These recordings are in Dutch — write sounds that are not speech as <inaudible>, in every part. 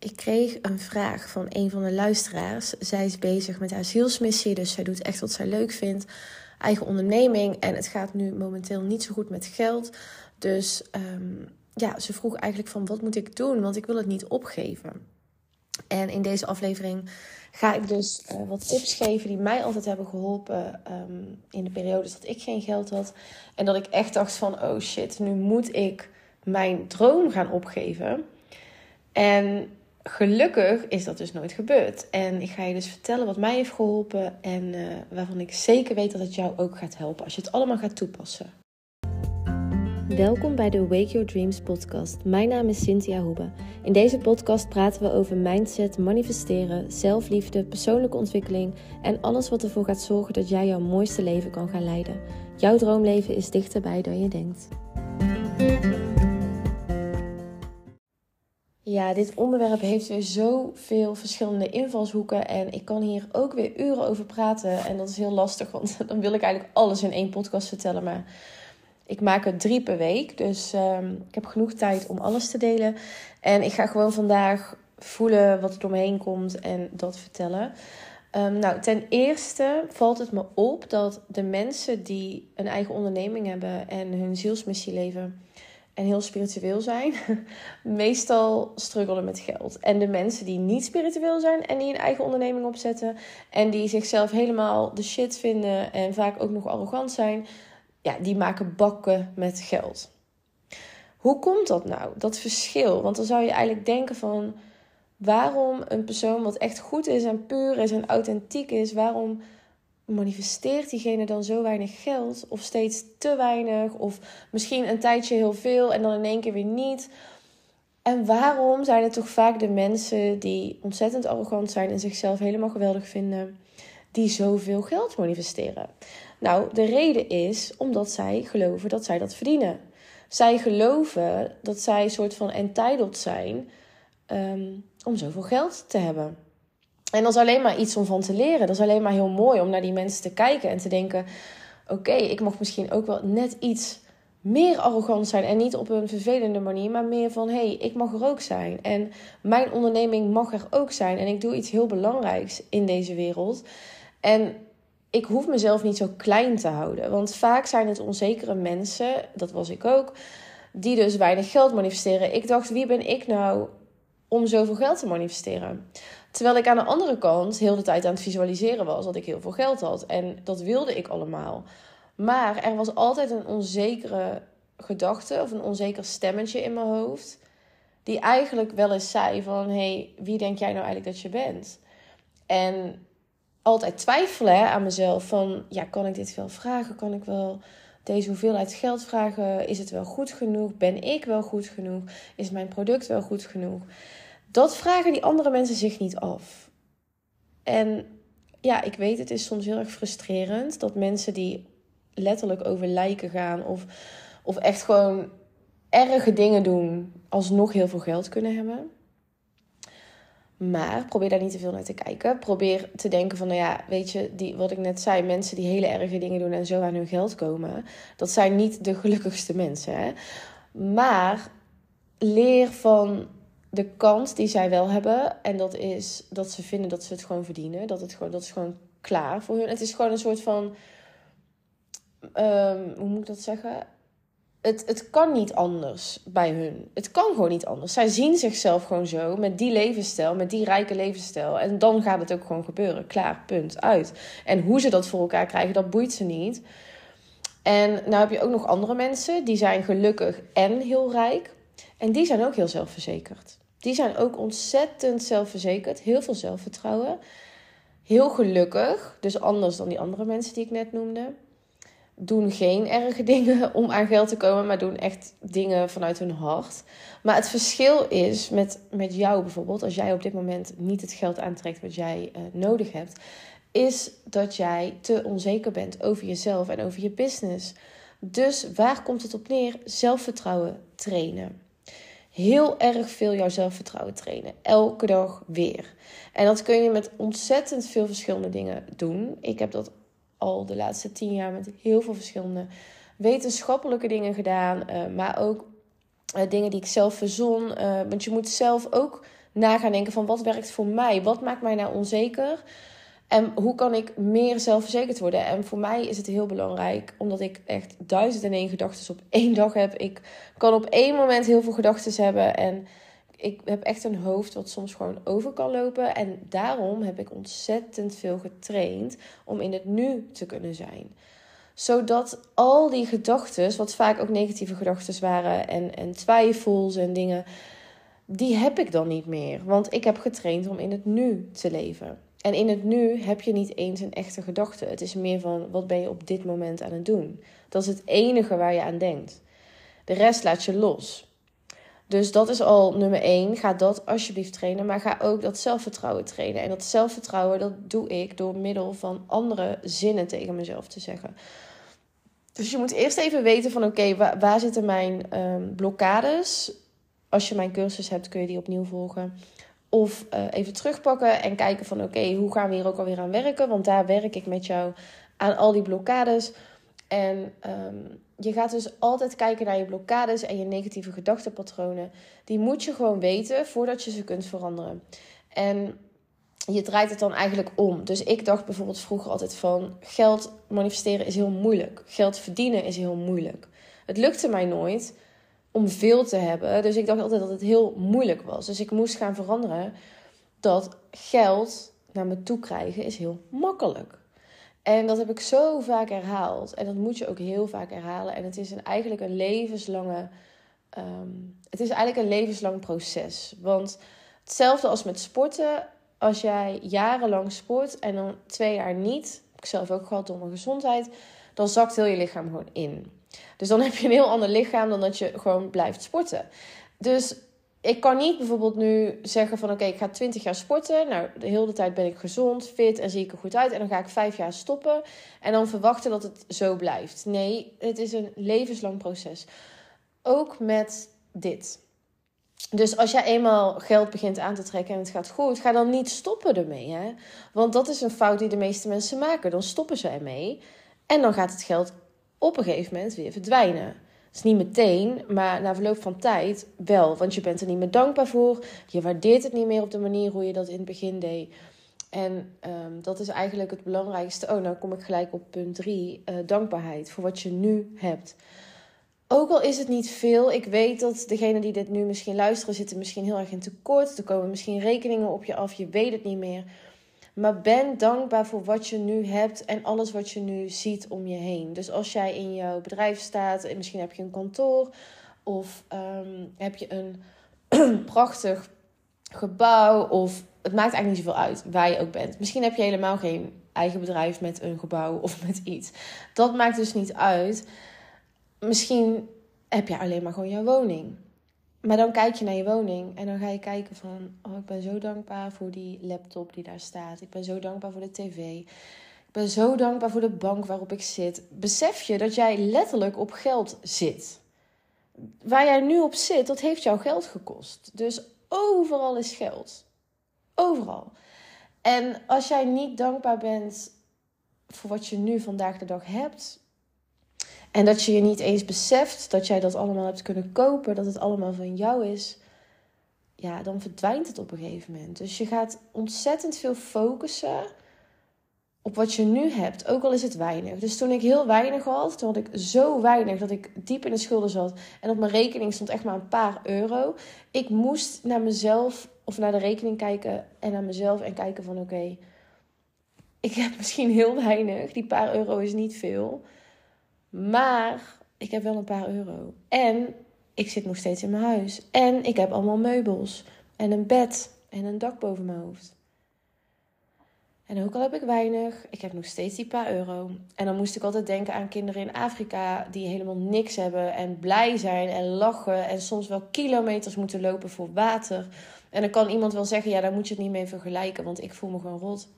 ik kreeg een vraag van een van de luisteraars. Zij is bezig met haar zielsmissie, dus zij doet echt wat zij leuk vindt. Eigen onderneming en het gaat nu momenteel niet zo goed met geld. Dus ehm, ja, ze vroeg eigenlijk van wat moet ik doen, want ik wil het niet opgeven. En in deze aflevering ga ik dus uh, wat tips geven die mij altijd hebben geholpen ehm, in de periodes dat ik geen geld had. En dat ik echt dacht van, oh shit, nu moet ik mijn droom gaan opgeven. En gelukkig is dat dus nooit gebeurd. En ik ga je dus vertellen wat mij heeft geholpen en uh, waarvan ik zeker weet dat het jou ook gaat helpen als je het allemaal gaat toepassen. Welkom bij de Wake Your Dreams podcast. Mijn naam is Cynthia Hoebe. In deze podcast praten we over mindset, manifesteren, zelfliefde, persoonlijke ontwikkeling en alles wat ervoor gaat zorgen dat jij jouw mooiste leven kan gaan leiden. Jouw droomleven is dichterbij dan je denkt. Ja, dit onderwerp heeft weer zoveel verschillende invalshoeken. En ik kan hier ook weer uren over praten. En dat is heel lastig, want <laughs> dan wil ik eigenlijk alles in één podcast vertellen. Maar ik maak er drie per week. Dus um, ik heb genoeg tijd om alles te delen. En ik ga gewoon vandaag voelen wat er door me heen komt en dat vertellen. Um, nou, ten eerste valt het me op dat de mensen die een eigen onderneming hebben en hun zielsmissie leven en heel spiritueel zijn, <laughs> meestal struggelen met geld. En de mensen die niet spiritueel zijn en die een eigen onderneming opzetten en die zichzelf helemaal de shit vinden en vaak ook nog arrogant zijn, ja, die maken bakken met geld. Hoe komt dat nou? Dat verschil. Want dan zou je eigenlijk denken van waarom een persoon wat echt goed is en puur is en authentiek is, waarom manifesteert diegene dan zo weinig geld of steeds te weinig of misschien een tijdje heel veel en dan in één keer weer niet? En waarom zijn het toch vaak de mensen die ontzettend arrogant zijn en zichzelf helemaal geweldig vinden, die zoveel geld manifesteren? Nou, de reden is omdat zij geloven dat zij dat verdienen. Zij geloven dat zij een soort van entitled zijn um, om zoveel geld te hebben. En dat is alleen maar iets om van te leren. Dat is alleen maar heel mooi om naar die mensen te kijken en te denken: oké, ik mag misschien ook wel net iets meer arrogant zijn. En niet op een vervelende manier, maar meer van: hé, hey, ik mag er ook zijn. En mijn onderneming mag er ook zijn. En ik doe iets heel belangrijks in deze wereld. En ik hoef mezelf niet zo klein te houden. Want vaak zijn het onzekere mensen, dat was ik ook, die dus weinig geld manifesteren. Ik dacht, wie ben ik nou om zoveel geld te manifesteren? Terwijl ik aan de andere kant heel de tijd aan het visualiseren was dat ik heel veel geld had. En dat wilde ik allemaal. Maar er was altijd een onzekere gedachte of een onzeker stemmetje in mijn hoofd. Die eigenlijk wel eens zei van, hé, hey, wie denk jij nou eigenlijk dat je bent? En altijd twijfelen aan mezelf van, ja, kan ik dit wel vragen? Kan ik wel deze hoeveelheid geld vragen? Is het wel goed genoeg? Ben ik wel goed genoeg? Is mijn product wel goed genoeg? Dat vragen die andere mensen zich niet af. En ja, ik weet, het is soms heel erg frustrerend dat mensen die letterlijk over lijken gaan of, of echt gewoon erge dingen doen, alsnog heel veel geld kunnen hebben. Maar probeer daar niet te veel naar te kijken. Probeer te denken van, nou ja, weet je, die, wat ik net zei, mensen die hele erge dingen doen en zo aan hun geld komen, dat zijn niet de gelukkigste mensen. Hè? Maar leer van de kans die zij wel hebben. En dat is dat ze vinden dat ze het gewoon verdienen. Dat, het gewoon, dat is gewoon klaar voor hun. Het is gewoon een soort van. Um, hoe moet ik dat zeggen? het, het kan niet anders bij hun. Het kan gewoon niet anders. Zij zien zichzelf gewoon zo, met die levensstijl, met die rijke levensstijl. En dan gaat het ook gewoon gebeuren. Klaar, punt, uit. En hoe ze dat voor elkaar krijgen, dat boeit ze niet. En nou heb je ook nog andere mensen, die zijn gelukkig en heel rijk. En die zijn ook heel zelfverzekerd. Die zijn ook ontzettend zelfverzekerd, heel veel zelfvertrouwen. Heel gelukkig, dus anders dan die andere mensen die ik net noemde doen geen erge <laughs> dingen om aan geld te komen, maar doen echt dingen vanuit hun hart. Maar het verschil is met, met jou bijvoorbeeld, als jij op dit moment niet het geld aantrekt wat jij uh, nodig hebt, is dat jij te onzeker bent over jezelf en over je business. Dus waar komt het op neer? Zelfvertrouwen trainen. Heel erg veel jouw zelfvertrouwen trainen. Elke dag weer. En dat kun je met ontzettend veel verschillende dingen doen. Ik heb dat al de laatste tien jaar met heel veel verschillende wetenschappelijke dingen gedaan. Uh, maar ook uh, dingen die ik zelf verzon. Uh, want je moet zelf ook na gaan denken van wat werkt voor mij? Wat maakt mij nou onzeker? En hoe kan ik meer zelfverzekerd worden? En voor mij is het heel belangrijk, omdat ik echt duizend en één gedachten op één dag heb. Ik kan op één moment heel veel gedachten hebben. En ik heb echt een hoofd wat soms gewoon over kan lopen. En daarom heb ik ontzettend veel getraind om in het nu te kunnen zijn. Zodat al die gedachten, wat vaak ook negatieve gedachten waren en, en twijfels en dingen, die heb ik dan niet meer. Want ik heb getraind om in het nu te leven. En in het nu heb je niet eens een echte gedachte. Het is meer van wat ben je op dit moment aan het doen. Dat is het enige waar je aan denkt. De rest laat je los. Dus dat is al nummer één. Ga dat alsjeblieft trainen. Maar ga ook dat zelfvertrouwen trainen. En dat zelfvertrouwen, dat doe ik door middel van andere zinnen tegen mezelf te zeggen. Dus je moet eerst even weten van oké, waar, zitten mijn um, blokkades? Als je mijn cursus hebt, kun je die opnieuw volgen. Of uh, even terugpakken en kijken van oké, hoe gaan we hier ook alweer aan werken? Want daar werk ik met jou aan al die blokkades. En um, je gaat dus altijd kijken naar je blokkades en je negatieve gedachtenpatronen. Die moet je gewoon weten voordat je ze kunt veranderen. En je draait het dan eigenlijk om. Dus ik dacht bijvoorbeeld vroeger altijd van geld manifesteren is heel moeilijk. Geld verdienen is heel moeilijk. Het lukte mij nooit om veel te hebben. Dus ik dacht altijd dat het heel moeilijk was. Dus ik moest gaan veranderen dat geld naar me toe krijgen is heel makkelijk. En dat heb ik zo vaak herhaald. En dat moet je ook heel vaak herhalen. En het is eigenlijk een levenslange. Um, het is eigenlijk een levenslang proces. Want hetzelfde als met sporten. Als jij jarenlang sport en dan twee jaar niet. Heb ik zelf ook gehad door mijn gezondheid. Dan zakt heel je lichaam gewoon in. Dus dan heb je een heel ander lichaam dan dat je gewoon blijft sporten. Dus ik kan niet bijvoorbeeld nu zeggen van oké, ik ga 20 jaar sporten. Nou, de hele tijd ben ik gezond, fit en zie ik er goed uit. En dan ga ik vijf jaar stoppen en dan verwachten dat het zo blijft. Nee, het is een levenslang proces. Ook met dit. Dus als jij eenmaal geld begint aan te trekken en het gaat goed, ga dan niet stoppen ermee. Hè? Want dat is een fout die de meeste mensen maken. Dan stoppen ze ermee en dan gaat het geld op een gegeven moment weer verdwijnen. Het is niet meteen, maar na verloop van tijd wel. Want je bent er niet meer dankbaar voor. Je waardeert het niet meer op de manier hoe je dat in het begin deed. En um, dat is eigenlijk het belangrijkste. Oh, nou kom ik gelijk op punt 3. Uh, eh, dankbaarheid voor wat je nu hebt. Ook al is het niet veel, ik weet dat degenen die dit nu misschien luisteren zitten misschien heel erg in tekort. Er komen misschien rekeningen op je af, je weet het niet meer. Maar ben dankbaar voor wat je nu hebt en alles wat je nu ziet om je heen. Dus als jij in jouw bedrijf staat, en misschien heb je een kantoor of um, heb je een <clears throat> prachtig gebouw of het maakt eigenlijk niet zoveel uit waar je ook bent. Misschien heb je helemaal geen eigen bedrijf met een gebouw of met iets. Dat maakt dus niet uit. Misschien heb je alleen maar gewoon jouw woning. Maar dan kijk je naar je woning en dan ga je kijken van... Oh, ik ben zo dankbaar voor die laptop die daar staat. Ik ben zo dankbaar voor de tv. Ik ben zo dankbaar voor de bank waarop ik zit. Besef je dat jij letterlijk op geld zit. Waar jij nu op zit, dat heeft jou geld gekost. Dus overal is geld. Overal. En als jij niet dankbaar bent voor wat je nu vandaag de dag hebt, en dat je je niet eens beseft dat jij dat allemaal hebt kunnen kopen, dat het allemaal van jou is. Ja, dan verdwijnt het op een gegeven moment. Dus je gaat ontzettend veel focussen op wat je nu hebt, ook al is het weinig. Dus toen ik heel weinig had, toen had ik zo weinig dat ik diep in de schulden zat en op mijn rekening stond echt maar een paar euro. Ik moest naar mezelf of naar de rekening kijken en naar mezelf en kijken van oké, ik heb misschien heel weinig, die paar euro is niet veel. Maar ik heb wel een paar euro. En ik zit nog steeds in mijn huis. En ik heb allemaal meubels. En een bed. En een dak boven mijn hoofd. En ook al heb ik weinig, ik heb nog steeds die paar euro. En dan moest ik altijd denken aan kinderen in Afrika die helemaal niks hebben en blij zijn en lachen en soms wel kilometers moeten lopen voor water. En dan kan iemand wel zeggen, ja, daar moet je het niet mee vergelijken, want ik voel me gewoon rot.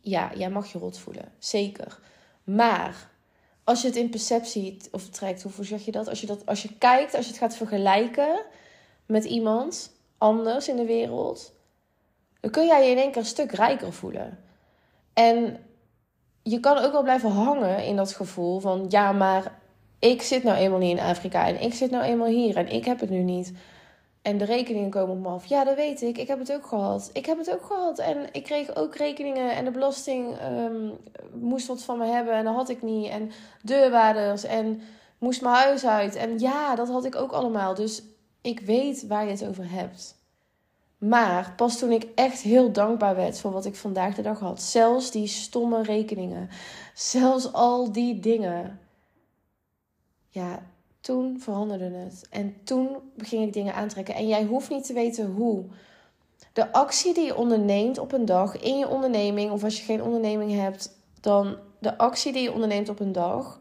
Ja, jij mag je rot voelen, zeker. Maar als je het in perceptie of trekt, hoe zeg je dat? Als je, dat? als je kijkt, als je het gaat vergelijken met iemand anders in de wereld, dan kun jij je in één keer een stuk rijker voelen. En je kan ook wel blijven hangen in dat gevoel van ja, maar ik zit nou eenmaal niet in Afrika en ik zit nou eenmaal hier en ik heb het nu niet. En de rekeningen komen op me af. Ja, dat weet ik. Ik heb het ook gehad. Ik heb het ook gehad. En ik kreeg ook rekeningen. En de belasting ehm, moest wat van me hebben. En dat had ik niet. En deurwaarders. En moest mijn huis uit. En ja, dat had ik ook allemaal. Dus ik weet waar je het over hebt. Maar pas toen ik echt heel dankbaar werd voor wat ik vandaag de dag had. Zelfs die stomme rekeningen. Zelfs al die dingen. Ja, toen veranderde het. En toen ging ik dingen aantrekken. En jij hoeft niet te weten hoe. De actie die je onderneemt op een dag in je onderneming, of als je geen onderneming hebt, dan de actie die je onderneemt op een dag,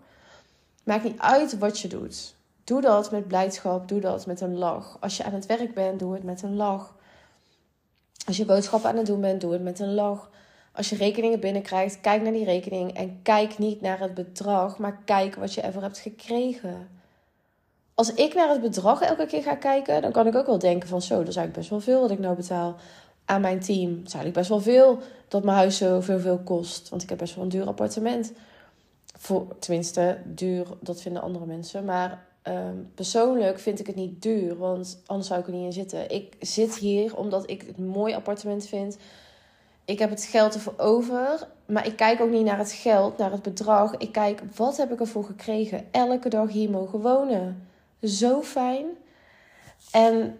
maakt niet uit wat je doet. Doe dat met blijdschap, doe dat met een lach. Als je aan het werk bent, doe het met een lach. Als je boodschappen aan het doen bent, doe het met een lach. Als je rekeningen binnenkrijgt, kijk naar die rekening en kijk niet naar het bedrag, maar kijk wat je ervoor hebt gekregen. Als ik naar het bedrag elke keer ga kijken, dan kan ik ook wel denken van zo, dat is eigenlijk best wel veel wat ik nou betaal aan mijn team. Is eigenlijk best wel veel dat mijn huis zoveel veel kost, want ik heb best wel een duur appartement. Voor, tenminste, duur, dat vinden andere mensen. Maar Ehm, persoonlijk vind ik het niet duur, want anders zou ik er niet in zitten. Ik zit hier omdat ik het mooi appartement vind. Ik heb het geld ervoor over, maar ik kijk ook niet naar het geld, naar het bedrag. Ik kijk, wat heb ik ervoor gekregen? Elke dag hier mogen wonen. Zo fijn. En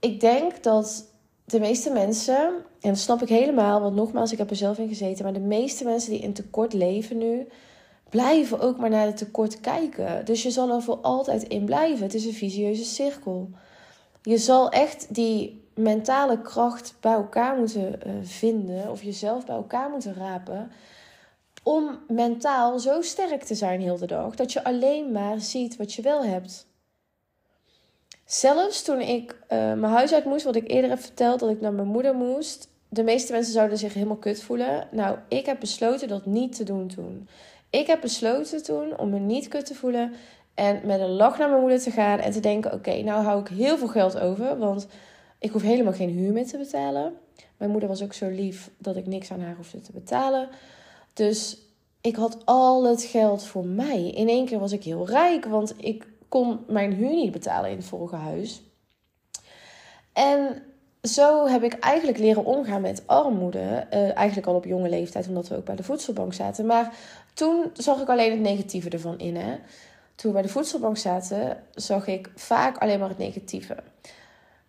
ik denk dat de meeste mensen, en dat snap ik helemaal, want nogmaals, ik heb er zelf in gezeten, maar de meeste mensen die in tekort leven nu, blijven ook maar naar het tekort kijken. Dus je zal er voor altijd in blijven. Het is een visieuze cirkel. Je zal echt die mentale kracht bij elkaar moeten eh, vinden, of jezelf bij elkaar moeten rapen, om mentaal zo sterk te zijn heel de dag dat je alleen maar ziet wat je wel hebt. Zelfs toen ik uh, mijn huis uit moest, wat ik eerder heb verteld, dat ik naar mijn moeder moest. De meeste mensen zouden zich helemaal kut voelen. Nou, ik heb besloten dat niet te doen toen. Ik heb besloten toen om me niet kut te voelen en met een lach naar mijn moeder te gaan en te denken: oké, nou hou ik heel veel geld over, want ik hoef helemaal geen huur meer te betalen. Mijn moeder was ook zo lief dat ik niks aan haar hoefde te betalen. Dus ik had al het geld voor mij. In één keer was ik heel rijk, want ik kon mijn huur niet betalen in het vorige huis. En zo heb ik eigenlijk leren omgaan met armoede. Uh, eigenlijk al op jonge leeftijd, omdat we ook bij de voedselbank zaten. Maar toen zag ik alleen het negatieve ervan in. Hè? Toen we bij de voedselbank zaten, zag ik vaak alleen maar het negatieve.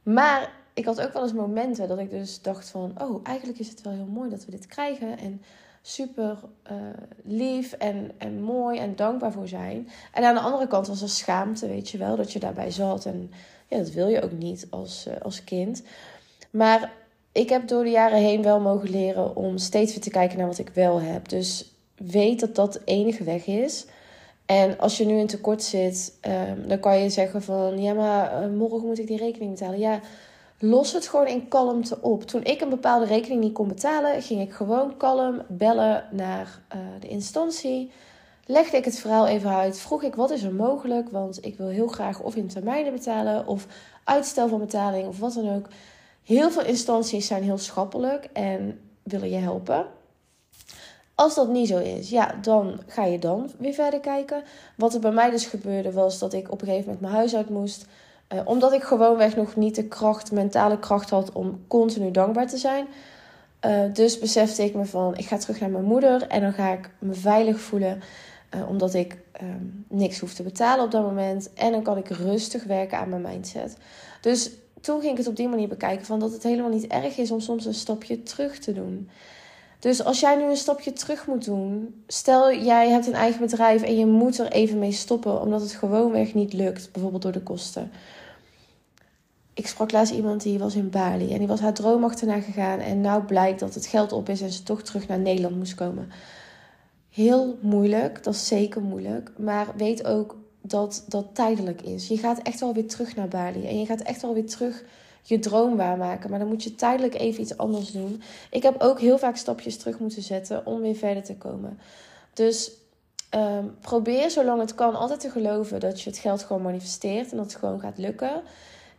Maar ik had ook wel eens momenten dat ik dus dacht van... oh, eigenlijk is het wel heel mooi dat we dit krijgen. En super uh, lief en, en mooi en dankbaar voor zijn. En aan de andere kant was er schaamte, weet je wel, dat je daarbij zat. En ja, dat wil je ook niet als, uh, als kind. Maar ik heb door de jaren heen wel mogen leren om steeds weer te kijken naar wat ik wel heb. Dus weet dat dat de enige weg is. En als je nu in tekort zit, um, dan kan je zeggen van ja, maar uh, morgen moet ik die rekening betalen. Ja, los het gewoon in kalmte op. Toen ik een bepaalde rekening niet kon betalen, ging ik gewoon kalm bellen naar uh, de instantie. Legde ik het verhaal even uit. Vroeg ik wat is er mogelijk, want ik wil heel graag of in termijnen betalen of uitstel van betaling of wat dan ook. Heel veel instanties zijn heel schappelijk en willen je helpen. Als dat niet zo is, ja, dan ga je dan weer verder kijken. Wat er bij mij dus gebeurde was dat ik op een gegeven moment mijn huis uit moest. Uh, omdat ik gewoonweg nog niet de kracht, mentale kracht had om continu dankbaar te zijn. Uh, dus besefte ik me van, ik ga terug naar mijn moeder en dan ga ik me veilig voelen. Uh, omdat ik um, niks hoef te betalen op dat moment. En dan kan ik rustig werken aan mijn mindset. Dus toen ging ik het op die manier bekijken van dat het helemaal niet erg is om soms een stapje terug te doen. Dus als jij nu een stapje terug moet doen, stel jij hebt een eigen bedrijf en je moet er even mee stoppen omdat het gewoonweg niet lukt, bijvoorbeeld door de kosten. Ik sprak laatst iemand die was in Bali en die was haar droom achterna gegaan en nou blijkt dat het geld op is en ze toch terug naar Nederland moest komen. Heel moeilijk, dat is zeker moeilijk, maar weet ook dat dat tijdelijk is. Je gaat echt wel weer terug naar Bali en je gaat echt wel weer terug je droom waarmaken. Maar dan moet je tijdelijk even iets anders doen. Ik heb ook heel vaak stapjes terug moeten zetten om weer verder te komen. Dus um, probeer zolang het kan altijd te geloven dat je het geld gewoon manifesteert en dat het gewoon gaat lukken.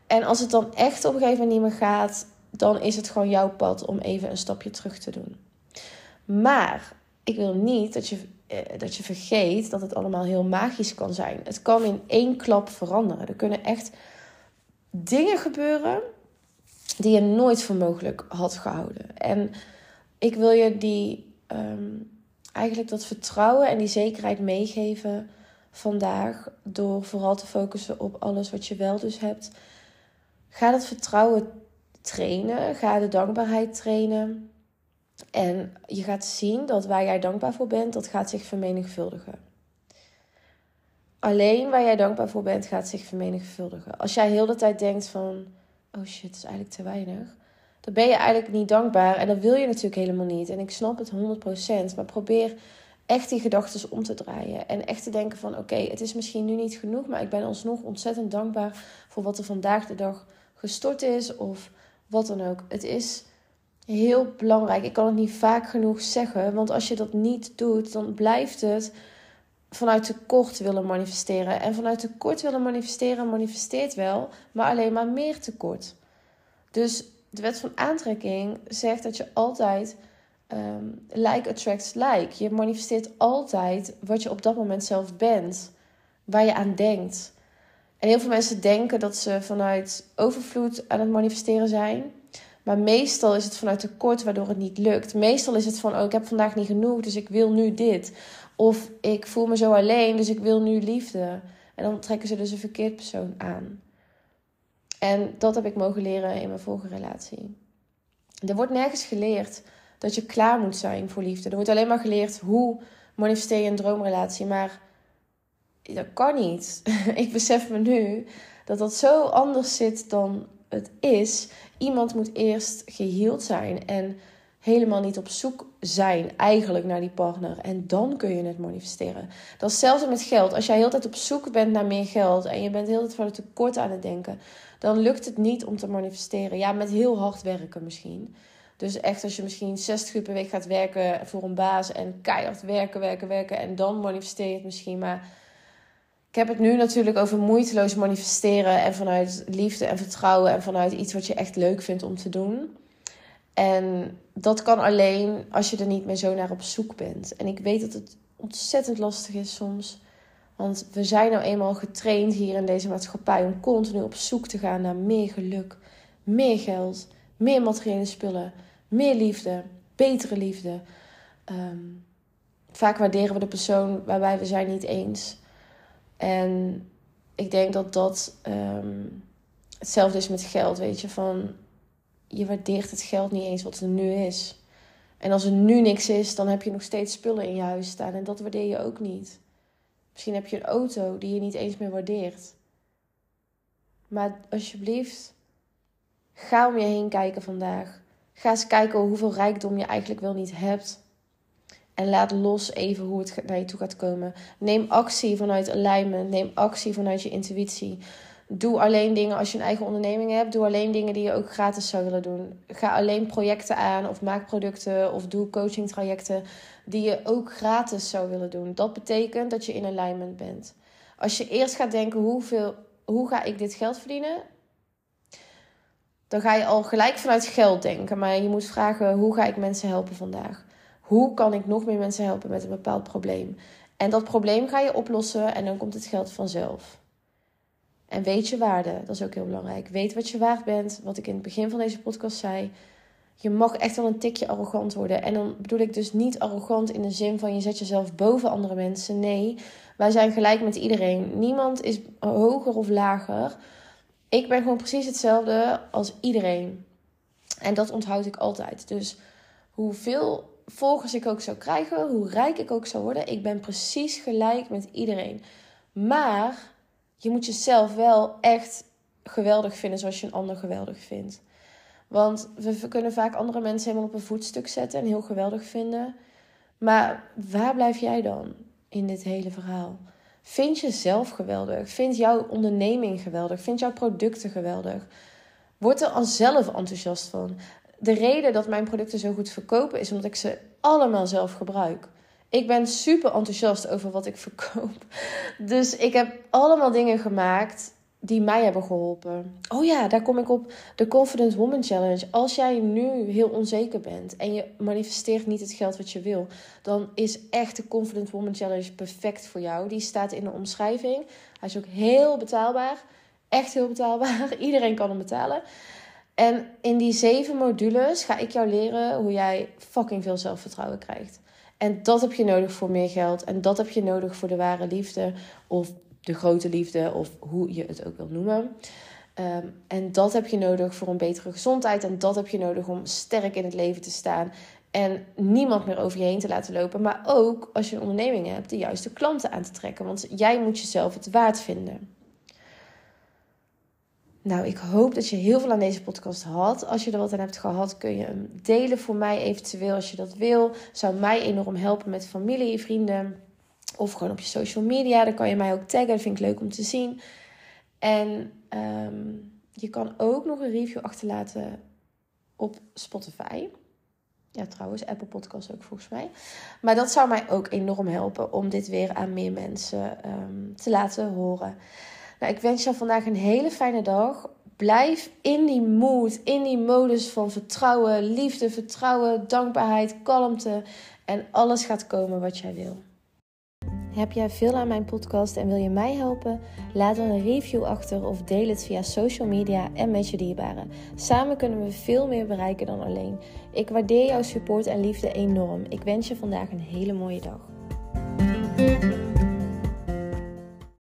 En als het dan echt op een gegeven moment niet meer gaat, dan is het gewoon jouw pad om even een stapje terug te doen. Maar ik wil niet dat je, eh, dat je vergeet dat het allemaal heel magisch kan zijn. Het kan in één klap veranderen. Er kunnen echt dingen gebeuren die je nooit voor mogelijk had gehouden. En ik wil je die ehm, eigenlijk dat vertrouwen en die zekerheid meegeven vandaag door vooral te focussen op alles wat je wel dus hebt. Ga dat vertrouwen trainen, ga de dankbaarheid trainen. En je gaat zien dat waar jij dankbaar voor bent, dat gaat zich vermenigvuldigen. Alleen waar jij dankbaar voor bent, gaat zich vermenigvuldigen. Als jij heel de tijd denkt van, oh shit, dat is eigenlijk te weinig. Dan ben je eigenlijk niet dankbaar en dat wil je natuurlijk helemaal niet. En ik snap het 100%, maar probeer echt die gedachten om te draaien. En echt te denken van, oké, het is misschien nu niet genoeg, maar ik ben alsnog ontzettend dankbaar voor wat er vandaag de dag gestort is of wat dan ook. Het is heel belangrijk. Ik kan het niet vaak genoeg zeggen, want als je dat niet doet, dan blijft het vanuit tekort willen manifesteren. En vanuit tekort willen manifesteren manifesteert wel, maar alleen maar meer tekort. Dus de wet van aantrekking zegt dat je altijd um, like attracts like. Je manifesteert altijd wat je op dat moment zelf bent, waar je aan denkt. En heel veel mensen denken dat ze vanuit overvloed aan het manifesteren zijn. Maar meestal is het vanuit tekort waardoor het niet lukt. Meestal is het van, oh, ik heb vandaag niet genoeg, dus ik wil nu dit. Of ik voel me zo alleen, dus ik wil nu liefde. En dan trekken ze dus een verkeerd persoon aan. En dat heb ik mogen leren in mijn vorige relatie. Er wordt nergens geleerd dat je klaar moet zijn voor liefde. Er wordt alleen maar geleerd hoe manifesteer je een droomrelatie. Maar dat kan niet. <laughs> ik besef me nu dat dat zo anders zit dan het is. Iemand moet eerst geheeld zijn en helemaal niet op zoek zijn eigenlijk naar die partner. En dan kun je het manifesteren. Dat is met geld. Als jij heel tijd op zoek bent naar meer geld en je bent heel tijd van het tekort aan het denken, dan lukt het niet om te manifesteren. Ja, met heel hard werken misschien. Dus echt als je misschien 60 uur per week gaat werken voor een baas en keihard werken, werken, werken en dan manifesteer je het misschien. Maar ik heb het nu natuurlijk over moeiteloos manifesteren en vanuit liefde en vertrouwen en vanuit iets wat je echt leuk vindt om te doen. En dat kan alleen als je er niet meer zo naar op zoek bent. En ik weet dat het ontzettend lastig is soms. Want we zijn nou eenmaal getraind hier in deze maatschappij om continu op zoek te gaan naar meer geluk, meer geld, meer materiële spullen, meer liefde, betere liefde. Ehm, vaak waarderen we de persoon waarbij we zijn niet eens. En ik denk dat dat ehm, hetzelfde is met geld, weet je. Van, je waardeert het geld niet eens wat er nu is. En als er nu niks is, dan heb je nog steeds spullen in je huis staan. En dat waardeer je ook niet. Misschien heb je een auto die je niet eens meer waardeert. Maar alsjeblieft, ga om je heen kijken vandaag. Ga eens kijken hoeveel rijkdom je eigenlijk wel niet hebt. En laat los even hoe het naar je toe gaat komen. Neem actie vanuit alignment. Neem actie vanuit je intuïtie. Doe alleen dingen als je een eigen onderneming hebt. Doe alleen dingen die je ook gratis zou willen doen. Ga alleen projecten aan of maak producten of doe coaching trajecten die je ook gratis zou willen doen. Dat betekent dat je in alignment bent. Als je eerst gaat denken hoeveel, hoe ga ik dit geld verdienen? Dan ga je al gelijk vanuit geld denken. Maar je moet vragen hoe ga ik mensen helpen vandaag? Hoe kan ik nog meer mensen helpen met een bepaald probleem? En dat probleem ga je oplossen en dan komt het geld vanzelf. En weet je waarde, dat is ook heel belangrijk. Weet wat je waard bent, wat ik in het begin van deze podcast zei. Je mag echt wel een tikje arrogant worden. En dan bedoel ik dus niet arrogant in de zin van je zet jezelf boven andere mensen. Nee, wij zijn gelijk met iedereen. Niemand is hoger of lager. Ik ben gewoon precies hetzelfde als iedereen. En dat onthoud ik altijd. Dus hoeveel volgers ik ook zou krijgen, hoe rijk ik ook zou worden, ik ben precies gelijk met iedereen. Maar je moet jezelf wel echt geweldig vinden zoals je een ander geweldig vindt. Want we kunnen vaak andere mensen helemaal op een voetstuk zetten en heel geweldig vinden. Maar waar blijf jij dan in dit hele verhaal? Vind jezelf geweldig? Vind jouw onderneming geweldig? Vind jouw producten geweldig? Word er al zelf enthousiast van. De reden dat mijn producten zo goed verkopen is omdat ik ze allemaal zelf gebruik. Ik ben super enthousiast over wat ik verkoop. Dus ik heb allemaal dingen gemaakt die mij hebben geholpen. Oh ja, daar kom ik op. De Confident Woman Challenge. Als jij nu heel onzeker bent en je manifesteert niet het geld wat je wil, dan is echt de Confident Woman Challenge perfect voor jou. Die staat in de omschrijving. Hij is ook heel betaalbaar. Echt heel betaalbaar. <laughs> Iedereen kan hem betalen. En in die zeven modules ga ik jou leren hoe jij fucking veel zelfvertrouwen krijgt. En dat heb je nodig voor meer geld. En dat heb je nodig voor de ware liefde. Of de grote liefde, of hoe je het ook wil noemen. Ehm, en dat heb je nodig voor een betere gezondheid. En dat heb je nodig om sterk in het leven te staan. En niemand meer over je heen te laten lopen. Maar ook als je een onderneming hebt, de juiste klanten aan te trekken. Want jij moet jezelf het waard vinden. Nou, ik hoop dat je heel veel aan deze podcast had. Als je er wat aan hebt gehad, kun je hem delen voor mij eventueel als je dat wil. Zou mij enorm helpen met familie, vrienden. Of gewoon op je social media. Dan kan je mij ook taggen. Dat vind ik leuk om te zien. En ehm, je kan ook nog een review achterlaten op Spotify. Ja, trouwens, Apple Podcast ook volgens mij. Maar dat zou mij ook enorm helpen om dit weer aan meer mensen ehm, te laten horen. Nou, ik wens je vandaag een hele fijne dag. Blijf in die mood, in die modus van vertrouwen, liefde, vertrouwen, dankbaarheid, kalmte. En alles gaat komen wat jij wil. Heb jij veel aan mijn podcast en wil je mij helpen? Laat dan een review achter of deel het via social media en met je dierbaren. Samen kunnen we veel meer bereiken dan alleen. Ik waardeer jouw support en liefde enorm. Ik wens je vandaag een hele mooie dag.